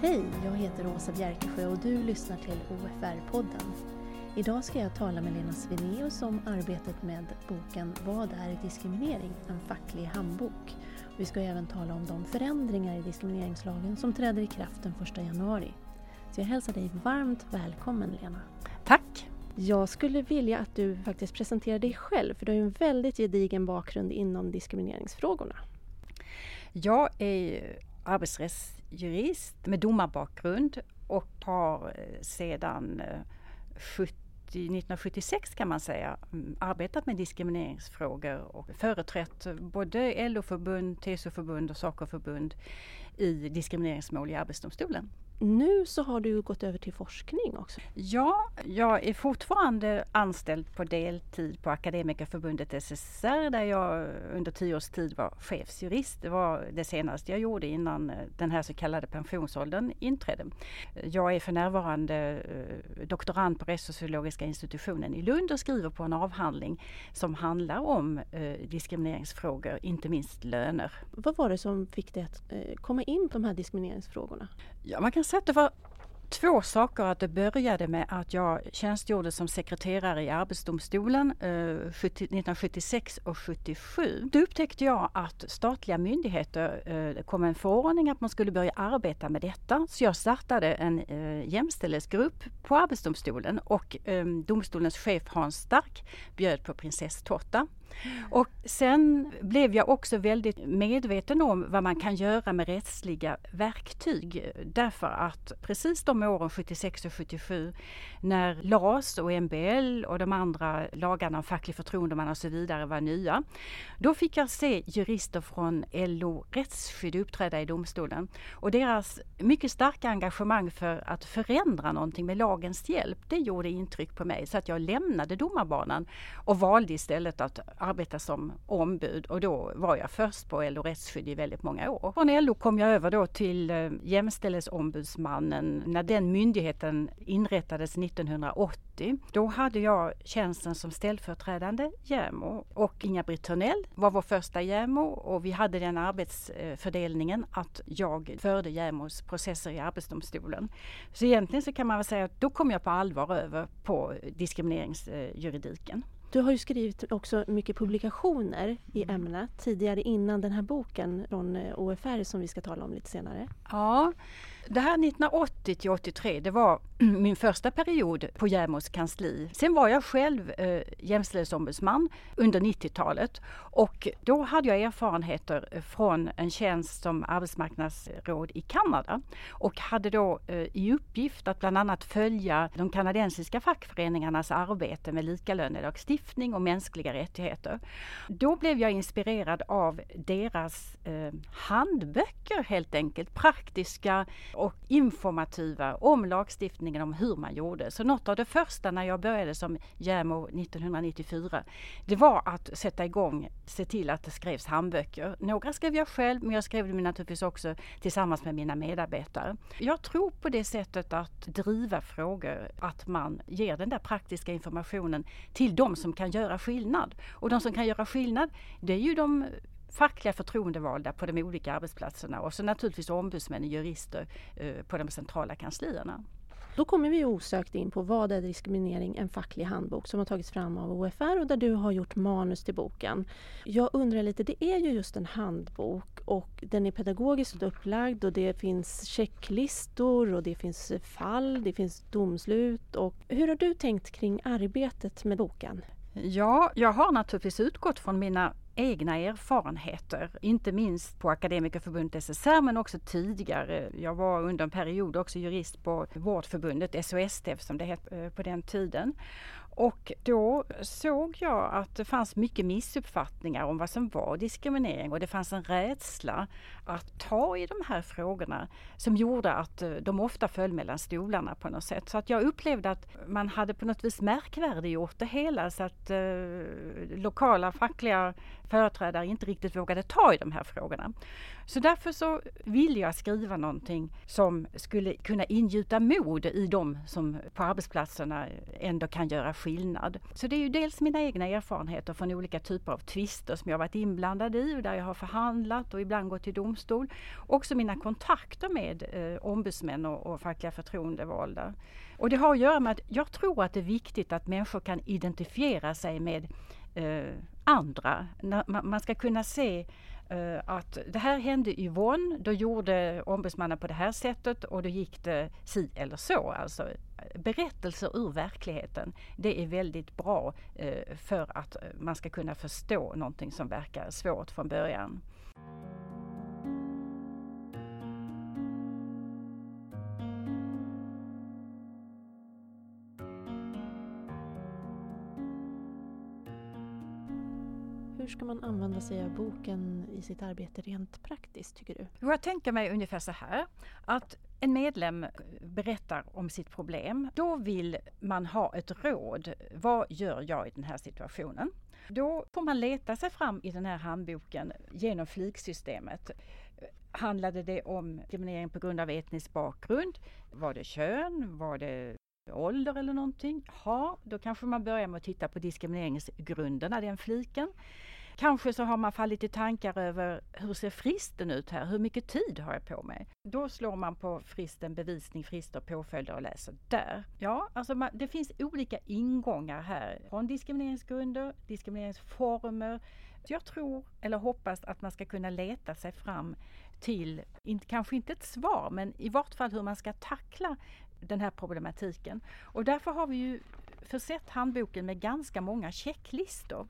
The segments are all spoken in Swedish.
Hej, jag heter Åsa Bjerkesjö och du lyssnar till OFR-podden. Idag ska jag tala med Lena Svenaeus om arbetet med boken Vad är diskriminering? En facklig handbok. Vi ska även tala om de förändringar i diskrimineringslagen som träder i kraft den 1 januari. Så jag hälsar dig varmt välkommen Lena. Tack! Jag skulle vilja att du faktiskt presenterar dig själv för du har ju en väldigt gedigen bakgrund inom diskrimineringsfrågorna. Jag är jurist med domarbakgrund och har eh, sedan eh, 70 1976 kan man säga mm, arbetat med diskrimineringsfrågor och företrätt både LO-förbund, TCO-förbund och SACO-förbund i diskrimineringsmål i Arbetsdomstolen. Nu så har du gått över till forskning också. Ja, jag är fortfarande anställd på deltid på Akademikerförbundet SSR där jag under tio års tid var chefsjurist. Det var det senaste jag gjorde innan eh, den här så kallade pensionsåldern inträdde. Jag är för närvarande eh, doktorand på Rättssociologiska institutionen i Lund och skriver på en avhandling som handlar om eh, diskrimineringsfrågor, inte minst löner. Vad var det som fick dig att komma in på de här diskrimineringsfrågorna? Ja, man kan sett det var två saker. Att det började med att jag tjänstgjorde som sekreterare i Arbetsdomstolen eh, 1976 och 77. Då upptäckte jag att statliga myndigheter, eh, kom en förordning att man skulle börja arbeta med detta. Så jag startade en eh, jämställdhetsgrupp på Arbetsdomstolen och eh, domstolens chef Hans Stark bjöd på prinsesstårta. Och sen blev jag också väldigt medveten om vad man kan göra med rättsliga verktyg. Därför att precis de åren 76 och 77 när LAS och MBL och de andra lagarna om facklig förtroendeman och så vidare var nya. Då fick jag se jurister från LO rättsskydd uppträda i domstolen och deras mycket starka engagemang för att förändra någonting med lagens hjälp, det gjorde intryck på mig så att jag lämnade domarbanan och valde istället att arbeta som ombud och då var jag först på LO rättsskydd i väldigt många år. Från LO kom jag över då till eh, Jämställdhetsombudsmannen när den myndigheten inrättades 1980. Då hade jag tjänsten som ställföreträdande JämO och Inga-Britt Törnell var vår första JämO och vi hade den arbetsfördelningen att jag förde JämOs processer i Arbetsdomstolen. Så egentligen så kan man väl säga att då kom jag på allvar över på diskrimineringsjuridiken. Du har ju skrivit också mycket publikationer i mm. ämnet tidigare innan den här boken från OFR som vi ska tala om lite senare. Ja, det här 1980 till 83, det var min första period på JämOs kansli. Sen var jag själv eh, jämställdhetsombudsman under 90-talet och då hade jag erfarenheter från en tjänst som arbetsmarknadsråd i Kanada och hade då eh, i uppgift att bland annat följa de kanadensiska fackföreningarnas arbete med likalönelagstiftning och mänskliga rättigheter. Då blev jag inspirerad av deras eh, handböcker helt enkelt, praktiska och informativa om lagstiftningen om hur man gjorde. Så något av det första när jag började som JämO 1994 det var att sätta igång, se till att det skrevs handböcker. Några skrev jag själv men jag skrev dem naturligtvis också tillsammans med mina medarbetare. Jag tror på det sättet att driva frågor, att man ger den där praktiska informationen till de som kan göra skillnad. Och de som kan göra skillnad det är ju de fackliga förtroendevalda på de olika arbetsplatserna och så naturligtvis ombudsmän och jurister eh, på de centrala kanslierna. Då kommer vi osökt in på Vad är diskriminering? En facklig handbok som har tagits fram av OFR och där du har gjort manus till boken. Jag undrar lite, det är ju just en handbok och den är pedagogiskt upplagd och det finns checklistor och det finns fall, det finns domslut. Och hur har du tänkt kring arbetet med boken? Ja, jag har naturligtvis utgått från mina egna erfarenheter, inte minst på Akademikerförbundet SSR men också tidigare. Jag var under en period också jurist på Vårdförbundet, SOSTF som det hette eh, på den tiden. Och då såg jag att det fanns mycket missuppfattningar om vad som var diskriminering och det fanns en rädsla att ta i de här frågorna som gjorde att eh, de ofta föll mellan stolarna på något sätt. Så att jag upplevde att man hade på något vis märkvärdiggjort det hela så att eh, lokala fackliga företrädare inte riktigt vågade ta i de här frågorna. Så därför så ville jag skriva någonting som skulle kunna ingjuta mod i de som på arbetsplatserna ändå kan göra skillnad skillnad. Så det är ju dels mina egna erfarenheter från olika typer av tvister som jag varit inblandad i och där jag har förhandlat och ibland gått till domstol. Också mina kontakter med eh, ombudsmän och, och fackliga förtroendevalda. Och det har att göra med att jag tror att det är viktigt att människor kan identifiera sig med eh, andra. Man ska kunna se eh, att det här hände Yvonne, då gjorde ombudsmannen på det här sättet och då gick det si eller så. Alltså berättelser ur verkligheten, det är väldigt bra eh, för att man ska kunna förstå någonting som verkar svårt från början. Ska man använda sig av boken i sitt arbete rent praktiskt tycker du? Jag tänker mig ungefär så här att en medlem berättar om sitt problem. Då vill man ha ett råd. Vad gör jag i den här situationen? Då får man leta sig fram i den här handboken genom fliksystemet. Handlade det om diskriminering på grund av etnisk bakgrund? Var det kön? Var det ålder eller någonting? Ja, då kanske man börjar med att titta på diskrimineringsgrunderna, den fliken. Kanske så har man fallit i tankar över hur ser fristen ut här? Hur mycket tid har jag på mig? Då slår man på fristen bevisning, frister, påföljder och läser där. Ja, alltså man, det finns olika ingångar här från diskrimineringsgrunder, diskrimineringsformer. Jag tror eller hoppas att man ska kunna leta sig fram till, in, kanske inte ett svar, men i vart fall hur man ska tackla den här problematiken. Och därför har vi ju försett handboken med ganska många checklistor.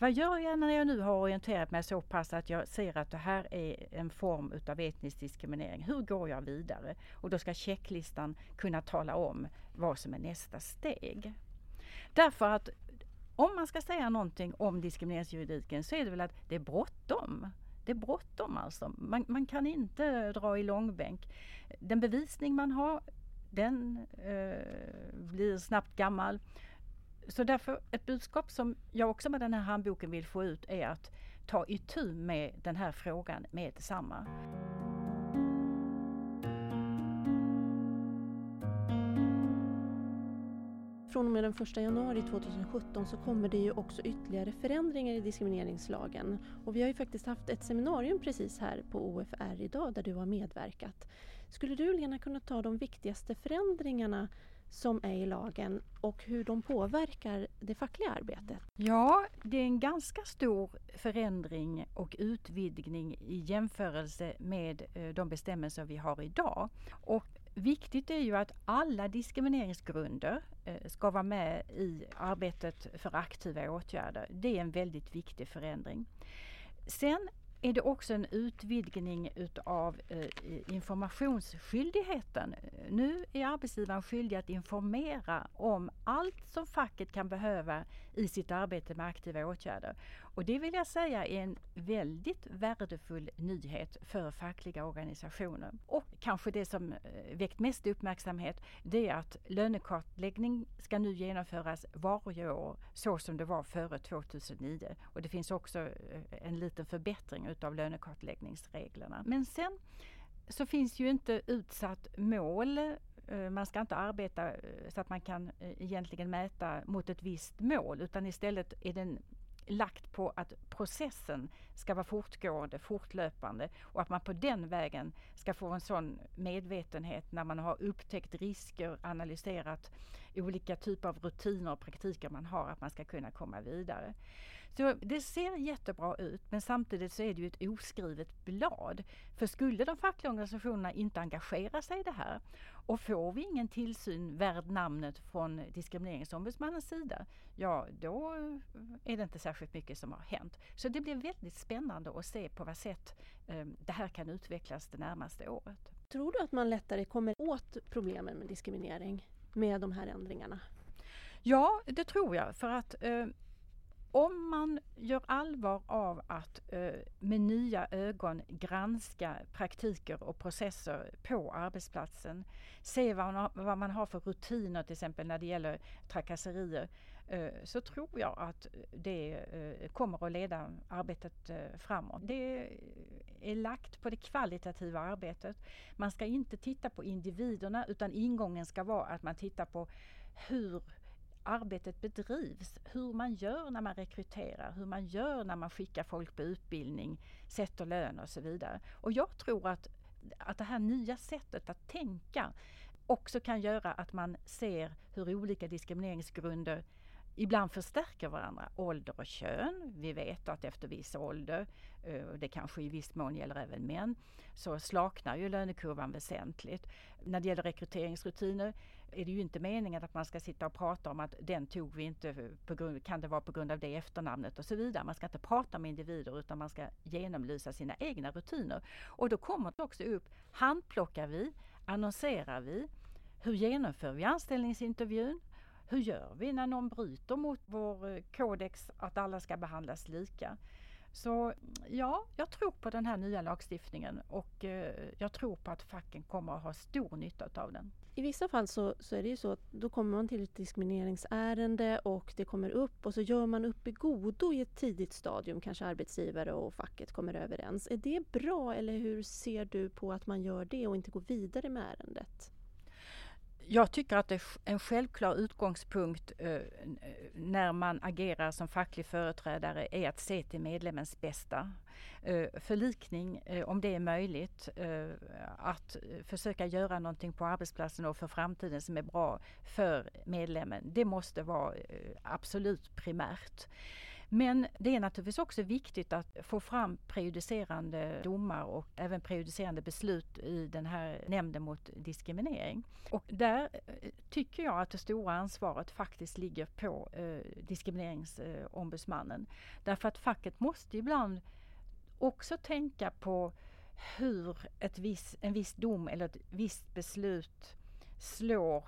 Vad gör jag när jag nu har orienterat mig så pass att jag ser att det här är en form utav etnisk diskriminering? Hur går jag vidare? Och då ska checklistan kunna tala om vad som är nästa steg. Därför att om man ska säga någonting om diskrimineringsjuridiken så är det väl att det är bråttom. Det är bråttom alltså. Man, man, kan inte dra i långbänk. Den bevisning man har, den eh, blir snabbt gammal. Så därför ett budskap som jag också med den här handboken vill få ut är att ta itu med den här frågan med detsamma. Från och med den 1 januari 2017 så kommer det ju också ytterligare förändringar i diskrimineringslagen. Och vi har ju faktiskt haft ett seminarium precis här på OFR idag där du har medverkat. Skulle du Lena kunna ta de viktigaste förändringarna som är i lagen och hur de påverkar det fackliga arbetet? Ja, det är en ganska stor förändring och utvidgning i jämförelse med eh, de bestämmelser vi har idag. Och Viktigt är ju att alla diskrimineringsgrunder eh, ska vara med i arbetet för aktiva åtgärder. Det är en väldigt viktig förändring. Sen är det också en utvidgning utav eh, informationsskyldigheten. Nu är arbetsgivaren skyldig att informera om allt som facket kan behöva i sitt arbete med aktiva åtgärder. Och det vill jag säga är en väldigt värdefull nyhet för fackliga organisationer. Och kanske det som eh, väckt mest uppmärksamhet det är att lönekartläggning ska nu genomföras varje år så som det var före 2009. Och det finns också eh, en liten förbättring utav lönekartläggningsreglerna. Men sen så finns ju inte utsatt mål Eh, man ska inte arbeta eh, så att man kan eh, egentligen mäta mot ett visst mål utan istället är den lagt på att processen ska vara fortgående, fortlöpande och att man på den vägen ska få en sån medvetenhet när man har upptäckt risker, analyserat olika typer av rutiner och praktiker man har, att man ska kunna komma vidare. Så det ser jättebra ut men samtidigt så är det ju ett oskrivet blad. För skulle de fackliga organisationerna inte engagera sig i det här och får vi ingen tillsyn värd namnet från Diskrimineringsombudsmannens sida, ja då är det inte särskilt mycket som har hänt. Så det blir väldigt spännande att se på vad sätt eh, det här kan utvecklas det närmaste året. Tror du att man lättare kommer åt problemen med diskriminering med de här ändringarna? Ja, det tror jag. För att eh, om man gör allvar av att eh, med nya ögon granska praktiker och processer på arbetsplatsen, se vad man, har, vad man har för rutiner till exempel när det gäller trakasserier, eh, så tror jag att det eh, kommer att leda arbetet eh, framåt. Det är lagt på det kvalitativa arbetet. Man ska inte titta på individerna utan ingången ska vara att man tittar på hur arbetet bedrivs, hur man gör när man rekryterar, hur man gör när man skickar folk på utbildning, sätter lön och så vidare. Och jag tror att, att det här nya sättet att tänka också kan göra att man ser hur olika diskrimineringsgrunder ibland förstärker varandra. Ålder och kön. Vi vet att efter viss ålder, eh, och det kanske i viss mån gäller även män, så slaknar ju lönekurvan väsentligt. När det gäller rekryteringsrutiner är det ju inte meningen att man ska sitta och prata om att den tog vi inte, på grund, kan det vara på grund av det efternamnet och så vidare. Man ska inte prata med individer utan man ska genomlysa sina egna rutiner. Och då kommer det också upp, handplockar vi, annonserar vi, hur genomför vi anställningsintervjun? Hur gör vi när någon bryter mot vår eh, kodex att alla ska behandlas lika? Så ja, jag tror på den här nya lagstiftningen och eh, jag tror på att facken kommer att ha stor nytta av den. I vissa fall så, så är det ju så att då kommer man till ett diskrimineringsärende och det kommer upp och så gör man upp i godo i ett tidigt stadium, kanske arbetsgivare och facket kommer överens. Är det bra eller hur ser du på att man gör det och inte går vidare med ärendet? Jag tycker att det är en självklar utgångspunkt eh, eh, när man agerar som facklig företrädare är att se till medlemmens bästa. Eh, förlikning, eh, om det är möjligt, eh, att eh, försöka göra någonting på arbetsplatsen och för framtiden som är bra för medlemmen. Det måste vara eh, absolut primärt. Men det är naturligtvis också viktigt att få fram prejudicerande domar och även prejudicerande beslut i den här nämnden mot diskriminering. Och där eh, tycker jag att det stora ansvaret faktiskt ligger på eh, diskrimineringsombudsmannen. Därför att facket måste ibland också tänka på hur ett viss, en viss dom eller ett visst beslut slår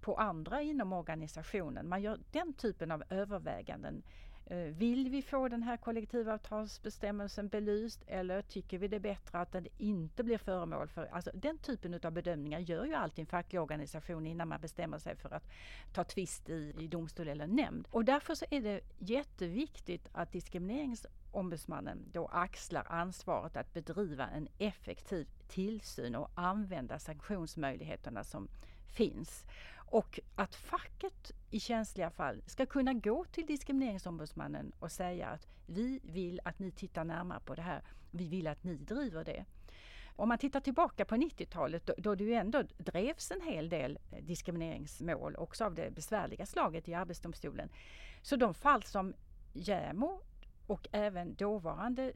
på andra inom organisationen. Man gör den typen av överväganden Eh, vill vi få den här kollektivavtalsbestämmelsen belyst eller tycker vi det är bättre att den inte blir föremål för... Alltså den typen av bedömningar gör ju alltid en facklig organisation innan man bestämmer sig för att ta tvist i, i domstol eller nämnd. Och därför så är det jätteviktigt att diskrimineringsombudsmannen då axlar ansvaret att bedriva en effektiv tillsyn och använda sanktionsmöjligheterna som finns. Och att facket i känsliga fall ska kunna gå till Diskrimineringsombudsmannen och säga att vi vill att ni tittar närmare på det här. Vi vill att ni driver det. Om man tittar tillbaka på 90-talet då, då det ju ändå drevs en hel del diskrimineringsmål också av det besvärliga slaget i Arbetsdomstolen. Så de fall som JämO och även dåvarande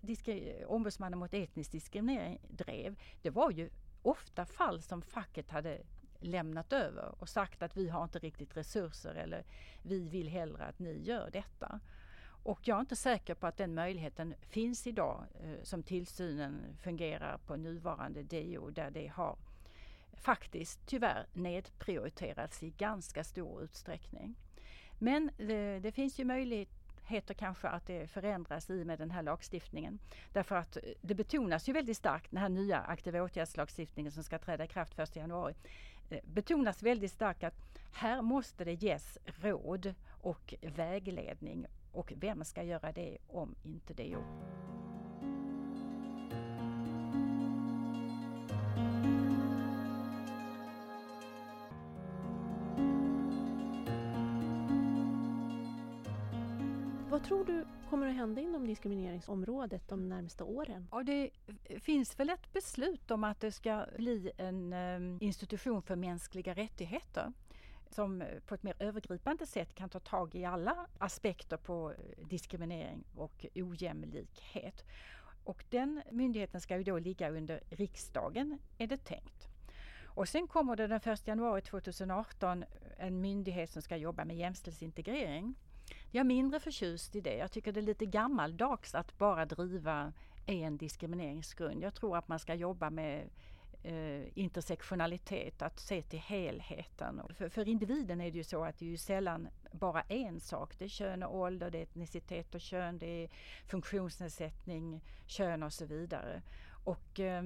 ombudsmannen mot etnisk diskriminering drev, det var ju ofta fall som facket hade lämnat över och sagt att vi har inte riktigt resurser eller vi vill hellre att ni gör detta. Och jag är inte säker på att den möjligheten finns idag eh, som tillsynen fungerar på nuvarande DO där det har faktiskt tyvärr nedprioriterats i ganska stor utsträckning. Men det, det finns ju möjlighet heter kanske att det förändras i med den här lagstiftningen. Därför att eh, det betonas ju väldigt starkt, den här nya aktiva åtgärdslagstiftningen som ska träda i kraft 1 januari, Eh, betonas väldigt starkt att här måste det ges råd och vägledning och vem ska göra det om inte DO? Vad tror du kommer att hända inom diskrimineringsområdet de närmaste åren? Ja, det finns väl ett beslut om att det ska bli en ehm, institution för mänskliga rättigheter som eh, på ett mer övergripande sätt kan ta tag i alla aspekter på eh, diskriminering och ojämlikhet. Och den myndigheten ska ju då ligga under riksdagen, är det tänkt. Och sen kommer det den 1 januari 2018 en myndighet som ska jobba med jämställdhetsintegrering. Jag är mindre förtjust i det. Jag tycker det är lite gammaldags att bara driva en diskrimineringsgrund. Jag tror att man ska jobba med eh, intersektionalitet, att se till helheten. För, för, individen är det ju så att det är ju sällan bara en sak. Det är kön och ålder, det är etnicitet och kön, det är funktionsnedsättning, kön och så vidare. Och eh,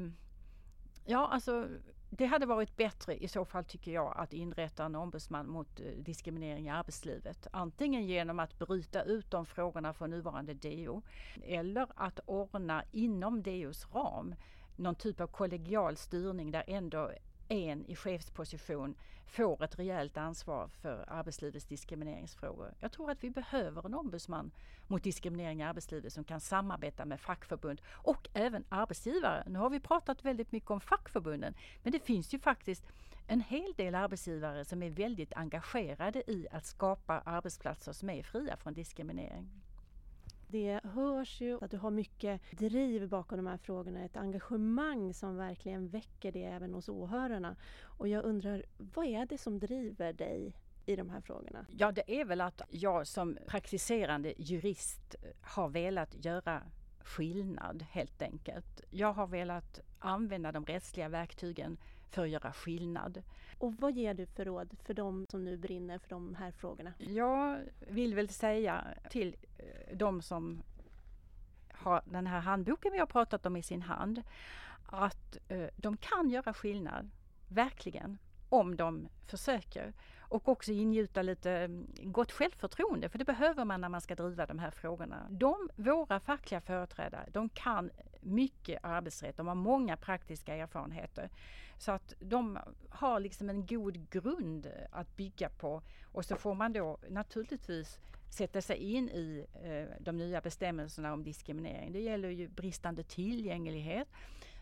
Ja, alltså det hade varit bättre i så fall tycker jag att inrätta en ombudsman mot eh, diskriminering i arbetslivet. Antingen genom att bryta ut de frågorna från nuvarande DO eller att ordna inom DOs ram någon typ av kollegial styrning där ändå en i chefsposition får ett rejält ansvar för arbetslivets diskrimineringsfrågor. Jag tror att vi behöver en ombudsman mot diskriminering i arbetslivet som kan samarbeta med fackförbund och även arbetsgivare. Nu har vi pratat väldigt mycket om fackförbunden men det finns ju faktiskt en hel del arbetsgivare som är väldigt engagerade i att skapa arbetsplatser som är fria från diskriminering. Det hörs ju att du har mycket driv bakom de här frågorna, ett engagemang som verkligen väcker det även hos åhörarna. Och jag undrar, vad är det som driver dig i de här frågorna? Ja, det är väl att jag som praktiserande jurist har velat göra skillnad helt enkelt. Jag har velat använda de rättsliga verktygen för att göra skillnad. Och vad ger du för råd för de som nu brinner för de här frågorna? Jag vill väl säga till de som har den här handboken vi har pratat om i sin hand att eh, de kan göra skillnad, verkligen om de försöker. Och också ingjuta lite mm, gott självförtroende, för det behöver man när man ska driva de här frågorna. De, våra fackliga företrädare, de kan mycket arbetsrätt, de har många praktiska erfarenheter. Så att de har liksom en god grund att bygga på och så får man då naturligtvis sätta sig in i eh, de nya bestämmelserna om diskriminering. Det gäller ju bristande tillgänglighet,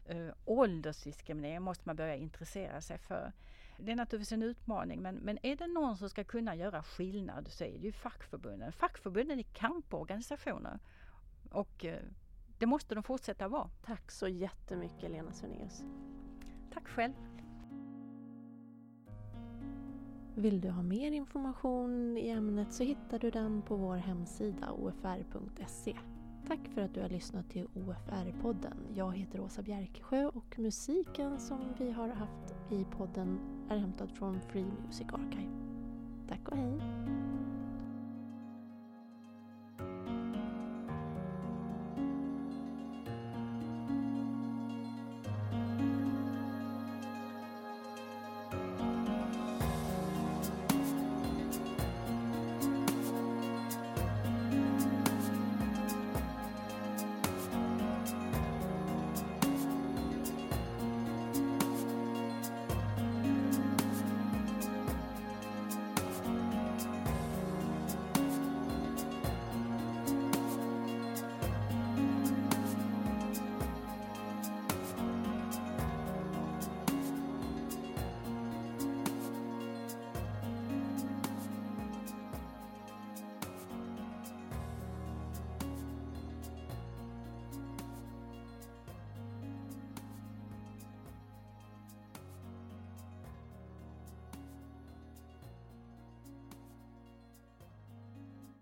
eh, åldersdiskriminering måste man börja intressera sig för. Det är naturligtvis en utmaning men, men är det någon som ska kunna göra skillnad så är det ju fackförbunden. Fackförbunden är kamporganisationer och eh, det måste de fortsätta vara. Tack så jättemycket Lena Svennéus. Tack själv. Vill du ha mer information i ämnet så hittar du den på vår hemsida ofr.se. Tack för att du har lyssnat till OFR-podden. Jag heter Åsa Bjärkesjö och musiken som vi har haft i podden är hämtad från Free Music Archive. Tack och hej!